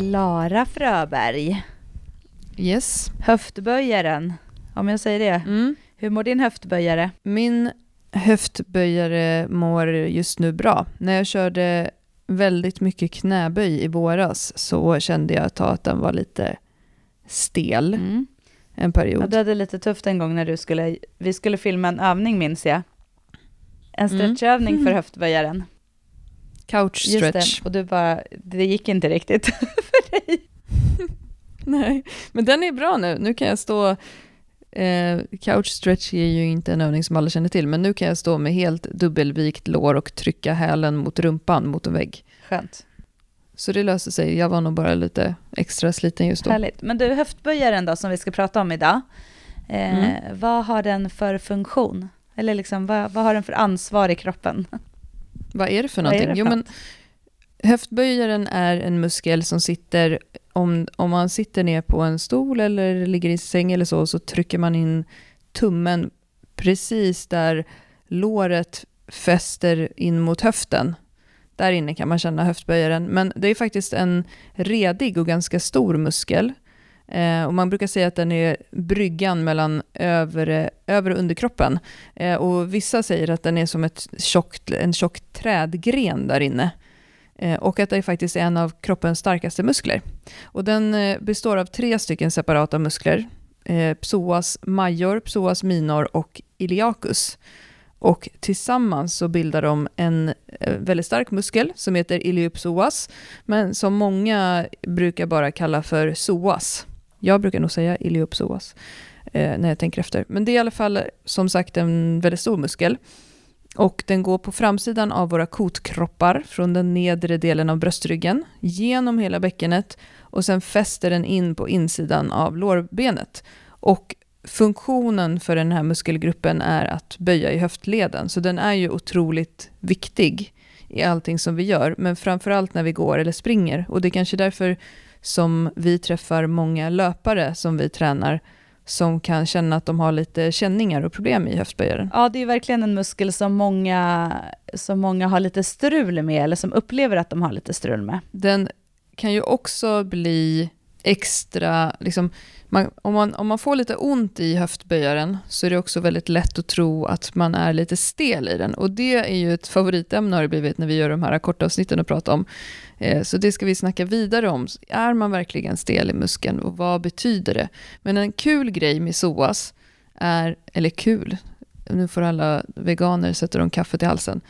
Klara Fröberg, Yes. höftböjaren. Om jag säger det. Mm. Hur mår din höftböjare? Min höftböjare mår just nu bra. När jag körde väldigt mycket knäböj i våras så kände jag ett tag att den var lite stel Mm. en period. Ja, du hade lite tufft en gång när du skulle, vi skulle filma en övning minns jag. En Mm. stretchövning för höftböjaren. Couch stretch. det, och du bara, det gick inte riktigt dig. Nej, men den är bra nu. Nu kan jag stå... Eh, couch stretch är ju inte en övning som alla känner till, men nu kan jag stå med helt dubbelvikt lår och trycka hälen mot rumpan mot en vägg. Skönt, Så det löser sig. Jag var nog bara lite extra sliten just då. härligt. Men du, höftböjaren då som vi ska prata om idag. Eh, Mm. Vad har den för funktion? Eller liksom, vad, vad har den för ansvar i kroppen? Vad är det för någonting? det jo, för men höftböjaren är en muskel som sitter, om, om man sitter ner på en stol eller ligger i säng eller så, så trycker man in tummen precis där låret fäster in mot höften. Där inne kan man känna höftböjaren. Men det är faktiskt en redig och ganska stor muskel. Eh, och man brukar säga att den är bryggan mellan övre, övre och underkroppen. Eh, och vissa säger att den är som ett tjockt, en tjock trädgren där inne. Eh, och att det faktiskt är en av kroppens starkaste muskler. Och den eh, består av tre stycken separata muskler. Eh, psoas major, psoas minor och iliacus. Och tillsammans så bildar de en väldigt stark muskel som heter iliopsoas, men som många brukar bara kalla för psoas. Jag brukar nog säga iliopsoas när jag tänker efter. Men det är i alla fall som sagt en väldigt stor muskel. Och den går på framsidan av våra kotkroppar från den nedre delen av bröstryggen genom hela bäckenet och sen fäster den in på insidan av lårbenet. Och funktionen för den här muskelgruppen är att böja i höftleden, så den är ju otroligt viktig i allting som vi gör, men framförallt när vi går eller springer. Och det är kanske därför som vi träffar många löpare som vi tränar som kan känna att de har lite känningar och problem i höftböjaren. Ja, det är verkligen en muskel som många, som många har lite strul med, eller som upplever att de har lite strul med. Den kan ju också bli extra, liksom, man, om, man, om man får lite ont i höftböjaren så är det också väldigt lätt att tro att man är lite stel i den. Och det är ju ett favoritämne har det blivit när vi gör de här korta avsnitten och pratar om. Eh, så det ska vi snacka vidare om. Är man verkligen stel i muskeln och vad betyder det? Men en kul grej med psoas är, eller kul, nu får alla veganer sätta dem kaffet i halsen.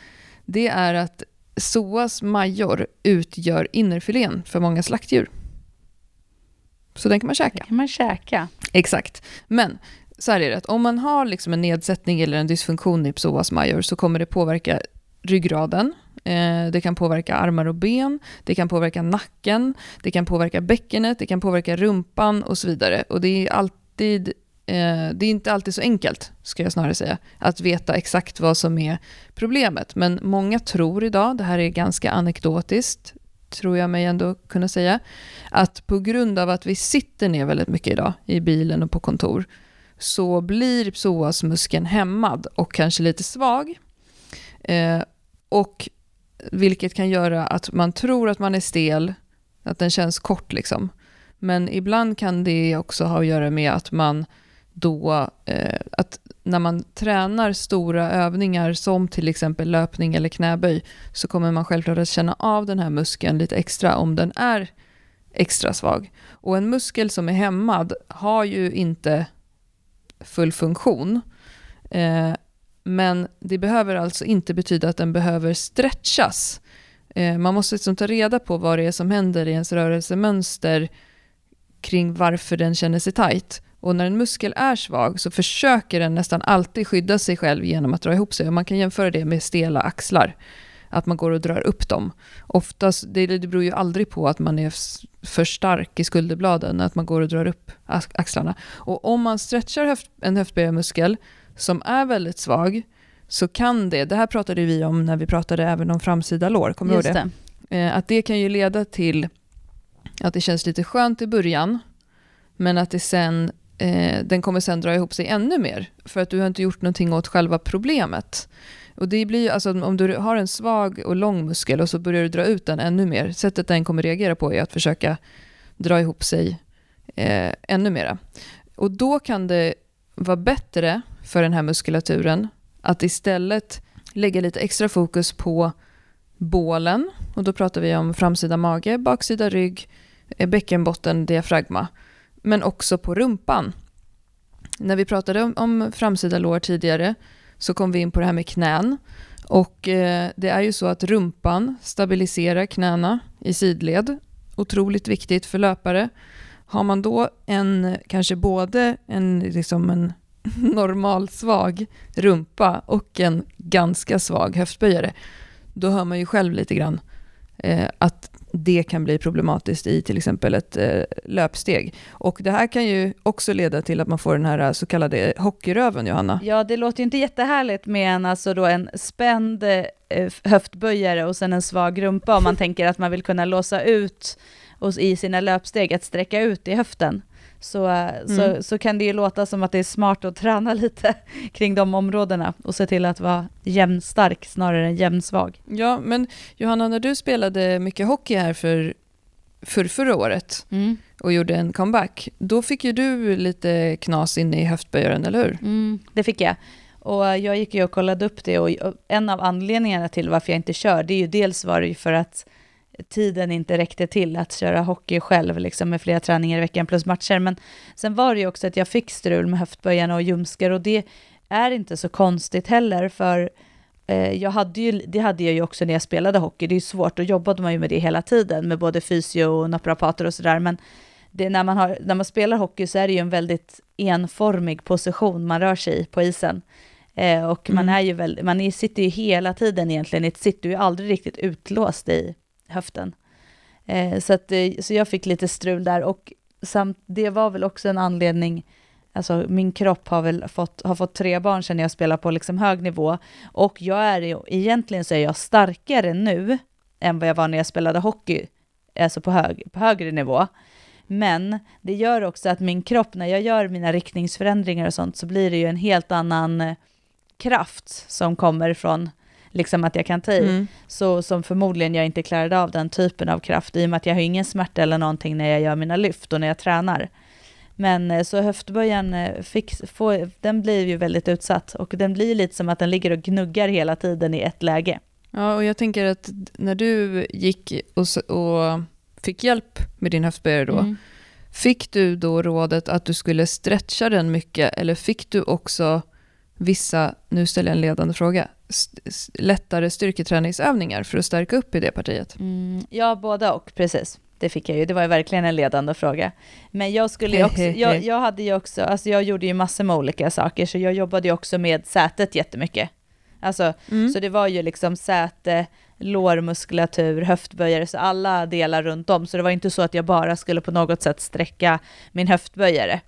Det är att psoas major utgör innerfilén för många slaktdjur. Så den kan man käka. kan man käka. Exakt. Men så här är det, att om man har liksom en nedsättning eller en dysfunktion i psoas major så kommer det påverka ryggraden, eh, det kan påverka armar och ben, det kan påverka nacken, det kan påverka bäckenet, det kan påverka rumpan och så vidare. Och det är alltid eh, det är inte alltid så enkelt, ska jag snarare säga, att veta exakt vad som är problemet. Men många tror idag, det här är ganska anekdotiskt, tror jag mig ändå kunna säga, att på grund av att vi sitter ner väldigt mycket idag i bilen och på kontor så blir psoasmuskeln hämmad och kanske lite svag. Eh, och vilket kan göra att man tror att man är stel, att den känns kort liksom. Men ibland kan det också ha att göra med att man då, eh, att när man tränar stora övningar som till exempel löpning eller knäböj så kommer man självklart att känna av den här muskeln lite extra om den är extra svag. Och en muskel som är hämmad har ju inte full funktion. Eh, men det behöver alltså inte betyda att den behöver stretchas. Eh, man måste liksom ta reda på vad det är som händer i ens rörelsemönster kring varför den känner sig tight. Och när en muskel är svag så försöker den nästan alltid skydda sig själv genom att dra ihop sig. Och man kan jämföra det med stela axlar. Att man går och drar upp dem. Oftast, det, det beror ju aldrig på att man är för stark i skulderbladen, att man går och drar upp axlarna. Och om man stretchar höft, en höftböjarmuskel som är väldigt svag, så kan det, det här pratade vi om när vi pratade även om framsida lår, kommer du ihåg det? det. Eh, att det kan ju leda till att det känns lite skönt i början, men att det sen, eh, den kommer sen dra ihop sig ännu mer, för att du har inte gjort någonting åt själva problemet. Och det blir alltså, om du har en svag och lång muskel och så börjar du dra ut den ännu mer, sättet den kommer reagera på är att försöka dra ihop sig eh, ännu mera. Och då kan det vara bättre för den här muskulaturen att istället lägga lite extra fokus på bålen. Och då pratar vi om framsida mage, baksida rygg, eh, bäckenbotten, diafragma. Men också på rumpan. När vi pratade om, om framsida lår tidigare så kom vi in på det här med knän. Och eh, det är ju så att rumpan stabiliserar knäna i sidled. Otroligt viktigt för löpare. Har man då en, kanske både en, liksom en normal svag rumpa och en ganska svag höftböjare, då hör man ju själv lite grann eh, att det kan bli problematiskt i till exempel ett eh, löpsteg. Och det här kan ju också leda till att man får den här så kallade hockeyröven, Johanna. Ja, det låter ju inte jättehärligt med en, alltså då en spänd eh, höftböjare och sen en svag rumpa om man tänker att man vill kunna låsa ut och i sina löpsteg att sträcka ut i höften. Så, mm. så, så kan det ju låta som att det är smart att träna lite kring de områdena och se till att vara jämnstark snarare än jämnsvag. Ja, men Johanna, när du spelade mycket hockey här för, för förra året mm. och gjorde en comeback, då fick ju du lite knas in i höftböjaren, eller hur? Mm, det fick jag. Och jag gick ju och kollade upp det och en av anledningarna till varför jag inte kör, det är ju dels var det ju för att tiden inte räckte till att köra hockey själv liksom med flera träningar i veckan plus matcher. Men sen var det ju också att jag fick strul med höftböjarna och ljumskar och det är inte så konstigt heller för eh, jag hade ju, det hade jag ju också när jag spelade hockey. Det är ju svårt, då jobbade man ju med det hela tiden med både fysio och naprapater och sådär. Men det, när, man har, när man spelar hockey så är det ju en väldigt enformig position man rör sig i på isen. Eh, och mm. man, är ju väl, man är, sitter ju hela tiden egentligen i ett sitt, du är aldrig riktigt utlåst i höften. Eh, så, att, eh, så jag fick lite strul där och samt, det var väl också en anledning, alltså min kropp har väl fått, har fått tre barn sedan jag spelar på liksom hög nivå och jag är ju, egentligen så är jag starkare nu än vad jag var när jag spelade hockey, alltså på, hög, på högre nivå. Men det gör också att min kropp, när jag gör mina riktningsförändringar och sånt, så blir det ju en helt annan eh, kraft som kommer från liksom att jag kan ta i, mm. så som förmodligen jag inte klarade av den typen av kraft i och med att jag har ingen smärta eller någonting när jag gör mina lyft och när jag tränar. Men eh, så höftböjen, eh, fick, få, den blir ju väldigt utsatt och den blir lite som att den ligger och gnuggar hela tiden i ett läge. Ja, och jag tänker att när du gick och, och fick hjälp med din höftböjare då, mm. fick du då rådet att du skulle stretcha den mycket eller fick du också vissa, nu ställer jag en ledande fråga, lättare styrketräningsövningar för att stärka upp i det partiet? Mm, ja, båda och, precis. Det fick jag ju. Det var ju verkligen en ledande fråga. Men jag skulle också, jag, jag hade ju också, alltså jag gjorde ju massor med olika saker, så jag jobbade ju också med sätet jättemycket. Alltså, mm. så det var ju liksom säte, lårmuskulatur, höftböjare, så alla delar runt om. Så det var inte så att jag bara skulle på något sätt sträcka min höftböjare.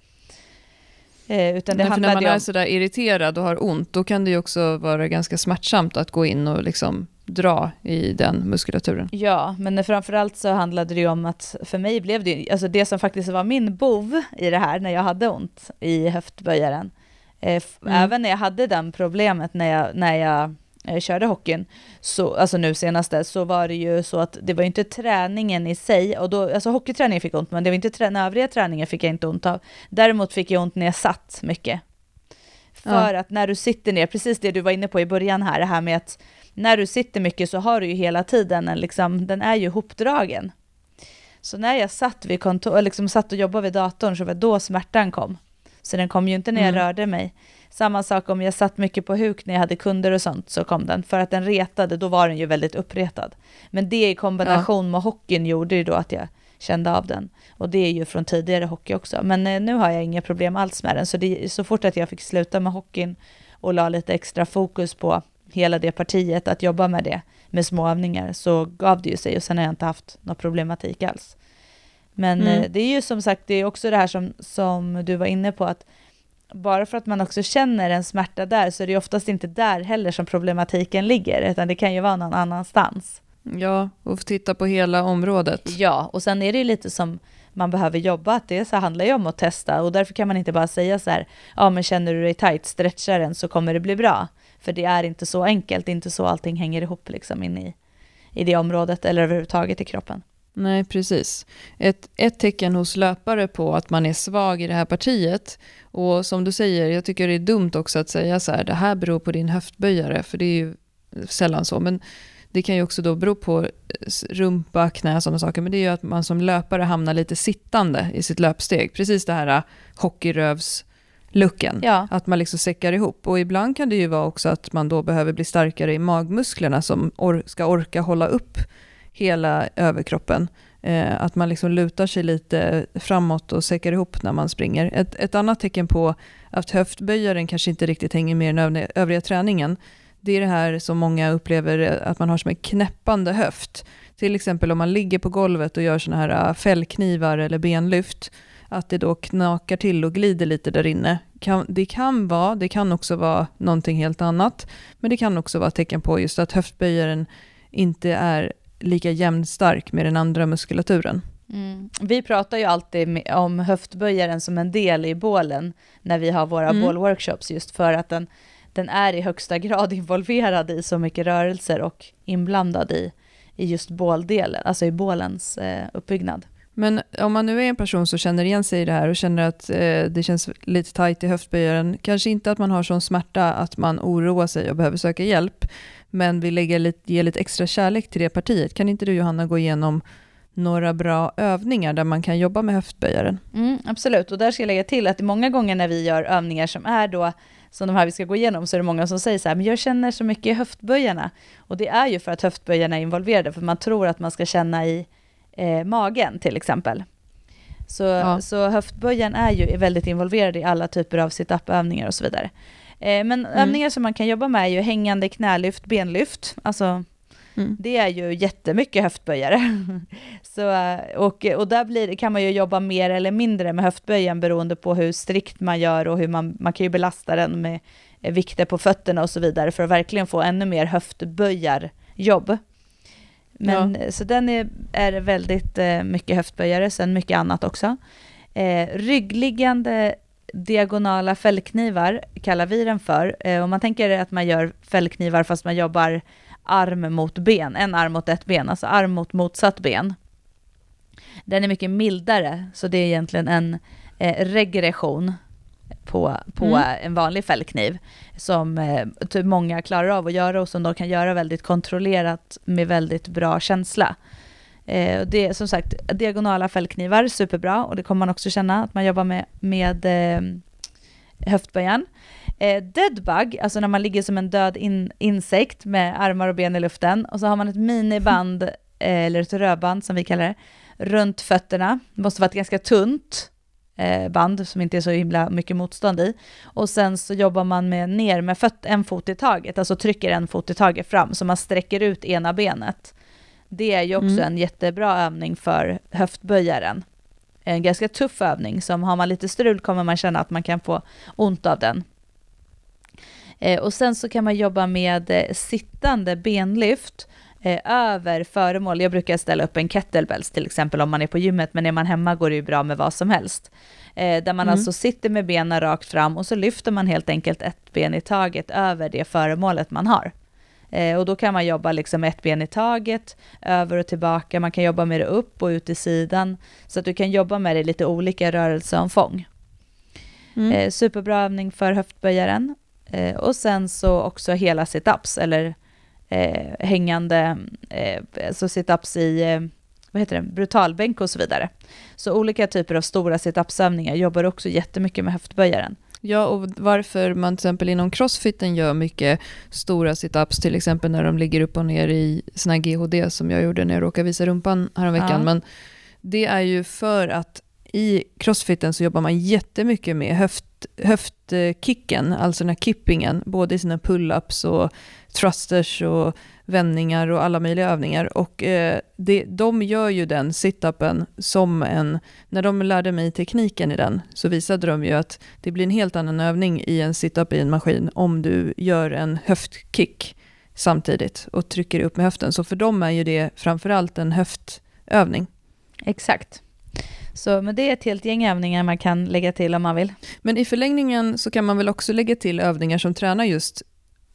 Eh, utan det när man är sådär irriterad och har ont, då kan det ju också vara ganska smärtsamt att gå in och liksom dra i den muskulaturen. Ja, men framförallt så handlade det ju om att för mig blev det alltså det som faktiskt var min bov i det här när jag hade ont i höftböjaren, eh, mm. även när jag hade den problemet när jag, när jag körde hockeyn, så, alltså nu senaste, så var det ju så att det var inte träningen i sig, och då, alltså hockeyträningen fick ont, men det var inte trä övriga träningen fick jag inte ont av. Däremot fick jag ont när jag satt mycket. För ja. att när du sitter ner, precis det du var inne på i början här, det här med att när du sitter mycket så har du ju hela tiden en, liksom, den är ju hopdragen. Så när jag satt vid kontor, liksom satt och jobbade vid datorn så var det då smärtan kom. Så den kom ju inte när jag mm. rörde mig. Samma sak om jag satt mycket på huk när jag hade kunder och sånt så kom den. För att den retade, då var den ju väldigt uppretad. Men det i kombination ja. med hockeyn gjorde ju då att jag kände av den. Och det är ju från tidigare hockey också. Men eh, nu har jag inga problem alls med den. Så, det, så fort att jag fick sluta med hockeyn och la lite extra fokus på hela det partiet, att jobba med det med små övningar, så gav det ju sig och sen har jag inte haft någon problematik alls. Men mm. eh, det är ju som sagt, det är också det här som, som du var inne på, att bara för att man också känner en smärta där så är det oftast inte där heller som problematiken ligger, utan det kan ju vara någon annanstans. Ja, och titta på hela området. Ja, och sen är det ju lite som man behöver jobba, att det så handlar ju om att testa och därför kan man inte bara säga så här, ja men känner du dig tight, stretcha den så kommer det bli bra. För det är inte så enkelt, det är inte så allting hänger ihop liksom in i, i det området eller överhuvudtaget i kroppen. Nej, precis. Ett, ett tecken hos löpare på att man är svag i det här partiet, och som du säger, jag tycker det är dumt också att säga så här, det här beror på din höftböjare, för det är ju sällan så, men det kan ju också då bero på rumpa, knä, och sådana saker, men det är ju att man som löpare hamnar lite sittande i sitt löpsteg. Precis det här äh, hockeyrövs lucken. Ja. Att man liksom säckar ihop. Och ibland kan det ju vara också att man då behöver bli starkare i magmusklerna som or ska orka hålla upp hela överkroppen. Eh, att man liksom lutar sig lite framåt och säckar ihop när man springer. Ett, ett annat tecken på att höftböjaren kanske inte riktigt hänger med i den övriga träningen, det är det här som många upplever eh, att man har som en knäppande höft. Till exempel om man ligger på golvet och gör sådana här eh, fällknivar eller benlyft, att det då knakar till och glider lite där inne. Det kan vara, det kan också vara någonting helt annat, men det kan också vara ett tecken på just att höftböjaren inte är lika jämnstark med den andra muskulaturen. Mm. Vi pratar ju alltid om höftböjaren som en del i bålen när vi har våra mm. bålworkshops, just för att den den är i högsta grad involverad i så mycket rörelser och inblandad i, i just båldelen, alltså i bålens eh, uppbyggnad. Men om man nu är en person som känner igen sig i det här och känner att eh, det känns lite tajt i höftböjaren, kanske inte att man har sån smärta att man oroar sig och behöver söka hjälp, men vill lägga lite, ge lite extra kärlek till det partiet. Kan inte du Johanna gå igenom några bra övningar där man kan jobba med höftböjaren? Mm, absolut, och där ska jag lägga till att många gånger när vi gör övningar som är då som de här vi ska gå igenom, så är det många som säger så här, men jag känner så mycket i höftböjarna. Och det är ju för att höftböjarna är involverade, för man tror att man ska känna i eh, magen till exempel. Så, ja. så höftböjaren är ju väldigt involverad i alla typer av sit-up-övningar och så vidare. Eh, men mm. övningar som man kan jobba med är ju hängande knälyft, benlyft, alltså Mm. Det är ju jättemycket höftböjare. Så, och, och där blir, kan man ju jobba mer eller mindre med höftböjen beroende på hur strikt man gör och hur man, man kan ju belasta den med vikter på fötterna och så vidare för att verkligen få ännu mer höftböjarjobb. Men, ja. Så den är, är väldigt eh, mycket höftböjare, sen mycket annat också. Eh, ryggliggande diagonala fällknivar kallar vi den för. Eh, om man tänker att man gör fällknivar fast man jobbar arm mot ben, en arm mot ett ben, alltså arm mot motsatt ben. Den är mycket mildare, så det är egentligen en eh, regression på, på mm. en vanlig fällkniv som eh, typ många klarar av att göra och som de kan göra väldigt kontrollerat med väldigt bra känsla. Eh, det är som sagt diagonala fällknivar, superbra och det kommer man också känna att man jobbar med, med ehm, eh, höftböjan. Eh, deadbug, alltså när man ligger som en död in, insekt med armar och ben i luften och så har man ett miniband, eh, eller ett rödband som vi kallar det, runt fötterna. Det måste vara ett ganska tunt eh, band som inte är så himla mycket motstånd i. Och sen så jobbar man med ner med föt, en fot i taget, alltså trycker en fot i taget fram så man sträcker ut ena benet. Det är ju också mm. en jättebra övning för höftböjaren. En ganska tuff övning som har man lite strul kommer man känna att man kan få ont av den. Eh, och sen så kan man jobba med eh, sittande benlyft eh, över föremål. Jag brukar ställa upp en kettlebells till exempel om man är på gymmet, men är man hemma går det ju bra med vad som helst. Eh, där man mm. alltså sitter med benen rakt fram och så lyfter man helt enkelt ett ben i taget över det föremålet man har. Eh, och då kan man jobba liksom ett ben i taget, över och tillbaka, man kan jobba med det upp och ut i sidan, så att du kan jobba med det i lite olika rörelseomfång. Mm. Eh, superbra övning för höftböjaren. Eh, och sen så också hela situps, eller eh, hängande eh, så situps i eh, vad heter det, brutalbänk och så vidare. Så olika typer av stora situpsövningar jobbar också jättemycket med höftböjaren. Ja, och varför man till exempel inom crossfiten gör mycket stora situps, till exempel när de ligger upp och ner i såna här GHD som jag gjorde när jag råkade visa rumpan häromveckan. Ja. Men det är ju för att i crossfiten så jobbar man jättemycket med höft höftkicken, alltså den här kippingen, både i sina pull-ups och thrusters och vändningar och alla möjliga övningar. Och eh, det, de gör ju den situpen som en, när de lärde mig tekniken i den så visade de ju att det blir en helt annan övning i en situp i en maskin om du gör en höftkick samtidigt och trycker upp med höften. Så för dem är ju det framförallt en höftövning. Exakt. Så, men det är ett helt gäng övningar man kan lägga till om man vill. Men i förlängningen så kan man väl också lägga till övningar som tränar just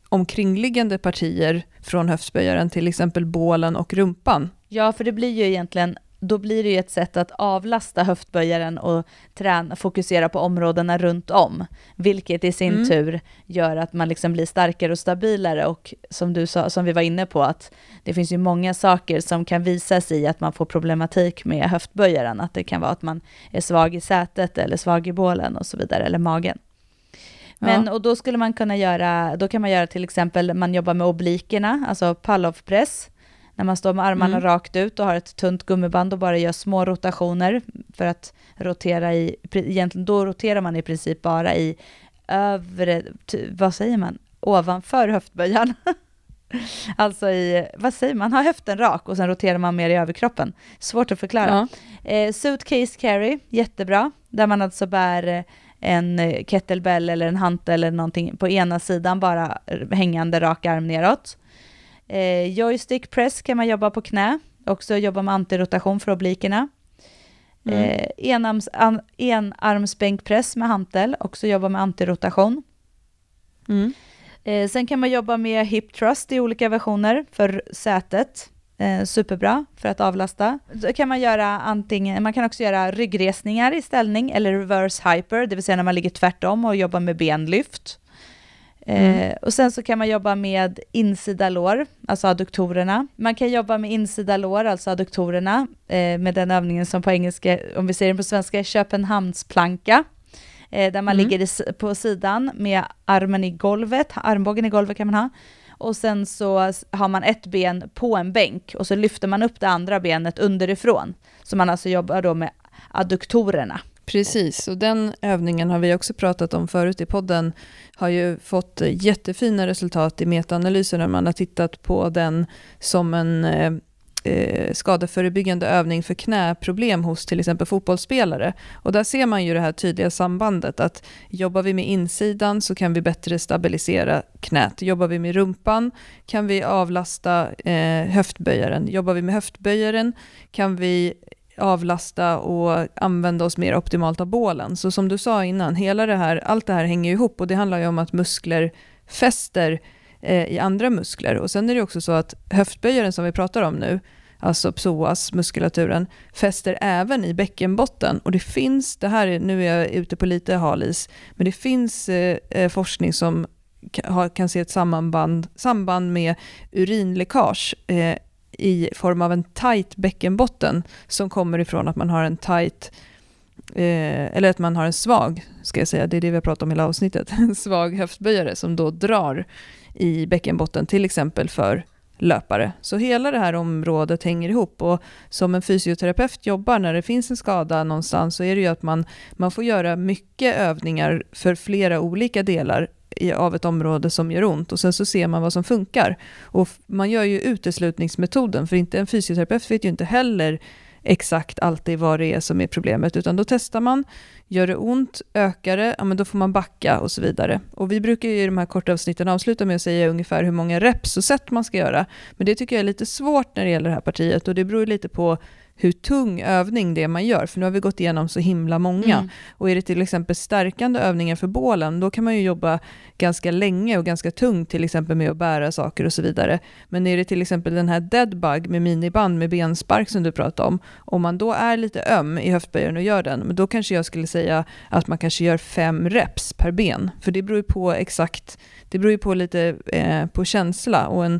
omkringliggande partier från höftböjaren, till exempel bålen och rumpan. Ja, för det blir ju egentligen då blir det ju ett sätt att avlasta höftböjaren och träna, fokusera på områdena runt om, vilket i sin mm. tur gör att man liksom blir starkare och stabilare och som du sa, som vi var inne på, att det finns ju många saker som kan visa sig i att man får problematik med höftböjaren, att det kan vara att man är svag i sätet eller svag i bålen och så vidare, eller magen. Men, ja. och då skulle man kunna göra, då kan man göra till exempel, man jobbar med oblikerna, alltså pull-off-press, när man står med armarna mm. rakt ut och har ett tunt gummiband och bara gör små rotationer för att rotera i, egentligen då roterar man i princip bara i övre, vad säger man, ovanför höftböjan. alltså i, vad säger man, har höften rak och sen roterar man mer i överkroppen. Svårt att förklara. Ja. Eh, suitcase carry, jättebra, där man alltså bär en kettlebell eller en hantel eller någonting på ena sidan bara hängande rak arm neråt. Eh, joystick press kan man jobba på knä, också jobba med antirotation för oblikerna. Mm. Eh, enarms, an, enarmsbänkpress med hantel, också jobba med antirotation. Mm. Eh, sen kan man jobba med hip thrust i olika versioner för sätet. Eh, superbra för att avlasta. Då kan man göra antingen, man kan också göra ryggresningar i ställning eller reverse hyper, det vill säga när man ligger tvärtom och jobbar med benlyft. Mm. Eh, och sen så kan man jobba med insida lår, alltså adduktorerna. Man kan jobba med insida lår, alltså adduktorerna, eh, med den övningen som på engelska, om vi säger den på svenska, Köpenhamnsplanka. Eh, där man mm. ligger på sidan med armen i golvet, armbågen i golvet kan man ha. Och sen så har man ett ben på en bänk och så lyfter man upp det andra benet underifrån. Så man alltså jobbar då med adduktorerna. Precis, och den övningen har vi också pratat om förut i podden. Har ju fått eh, jättefina resultat i metaanalyser när man har tittat på den som en eh, eh, skadeförebyggande övning för knäproblem hos till exempel fotbollsspelare. Och där ser man ju det här tydliga sambandet att jobbar vi med insidan så kan vi bättre stabilisera knät. Jobbar vi med rumpan kan vi avlasta eh, höftböjaren. Jobbar vi med höftböjaren kan vi avlasta och använda oss mer optimalt av bålen. Så som du sa innan, hela det här, allt det här hänger ihop och det handlar ju om att muskler fäster eh, i andra muskler. Och sen är det också så att höftböjaren som vi pratar om nu, alltså psoas-muskulaturen, fäster även i bäckenbotten. Och det finns, det här är, nu är jag ute på lite halis, men det finns eh, eh forskning som kan se ett samband, samband med urinläckage eh, i form av en tight bäckenbotten som kommer ifrån att man har en tight eh, eller att man har en svag, ska jag säga, det är det vi har pratat om hela avsnittet, en svag höftböjare som då drar i bäckenbotten, till exempel för löpare. Så hela det här området hänger ihop och som en fysioterapeut jobbar när det finns en skada någonstans så är det ju att man, man får göra mycket övningar för flera olika delar i, av ett område som gör ont och sen så ser man vad som funkar. Och man gör ju uteslutningsmetoden, för inte en fysioterapeut vet ju inte heller exakt alltid vad det är som är problemet, utan då testar man, gör det ont, ökar det, ja men då får man backa och så vidare. Och vi brukar ju i de här korta avsnitten avsluta med att säga ungefär hur många reps och set man ska göra, men det tycker jag är lite svårt när det gäller det här partiet och det beror lite på hur tung övning det är man gör, för nu har vi gått igenom så himla många. Mm. Och är det till exempel stärkande övningar för bålen, då kan man ju jobba ganska länge och ganska tungt, till exempel med att bära saker och så vidare. Men är det till exempel den här deadbug med miniband med benspark som du pratade om, om man då är lite öm i höftböjaren och gör den, då kanske jag skulle säga att man kanske gör fem reps per ben, för det beror ju på exakt, det beror ju på lite eh, på känsla och en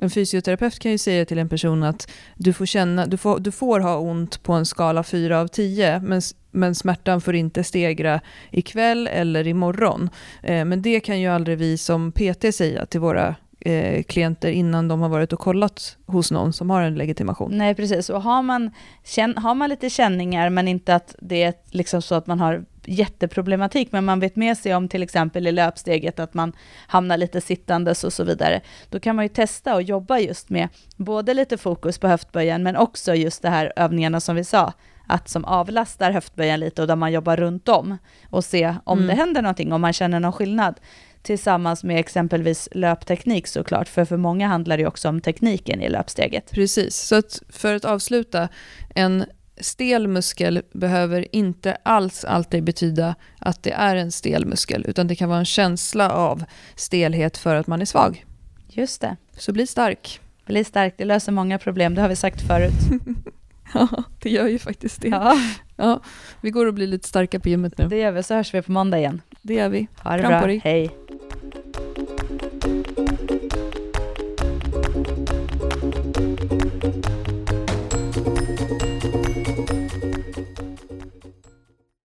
en fysioterapeut kan ju säga till en person att du får, känna, du får, du får ha ont på en skala 4 av 10, men, men smärtan får inte stegra ikväll eller imorgon. Eh, men det kan ju aldrig vi som PT säga till våra eh, klienter innan de har varit och kollat hos någon som har en legitimation. Nej, precis. Och har man, känn, har man lite känningar men inte att det är liksom så att man har jätteproblematik, men man vet med sig om till exempel i löpsteget att man hamnar lite sittandes och så vidare, då kan man ju testa och jobba just med både lite fokus på höftböjen, men också just det här övningarna som vi sa, att som avlastar höftböjen lite och där man jobbar runt om och se om mm. det händer någonting, om man känner någon skillnad tillsammans med exempelvis löpteknik såklart, för för många handlar det också om tekniken i löpsteget. Precis, så att för att avsluta, en stel muskel behöver inte alls alltid betyda att det är en stel muskel, utan det kan vara en känsla av stelhet för att man är svag. Just det. Så bli stark. Bli stark, det löser många problem, det har vi sagt förut. Ja, det gör ju faktiskt det. Ja, Ja, vi går och blir lite starka på gymmet nu. det gör vi, så hörs vi på måndag igen. Det gör vi. Ha det Kram bra, på dig. hej.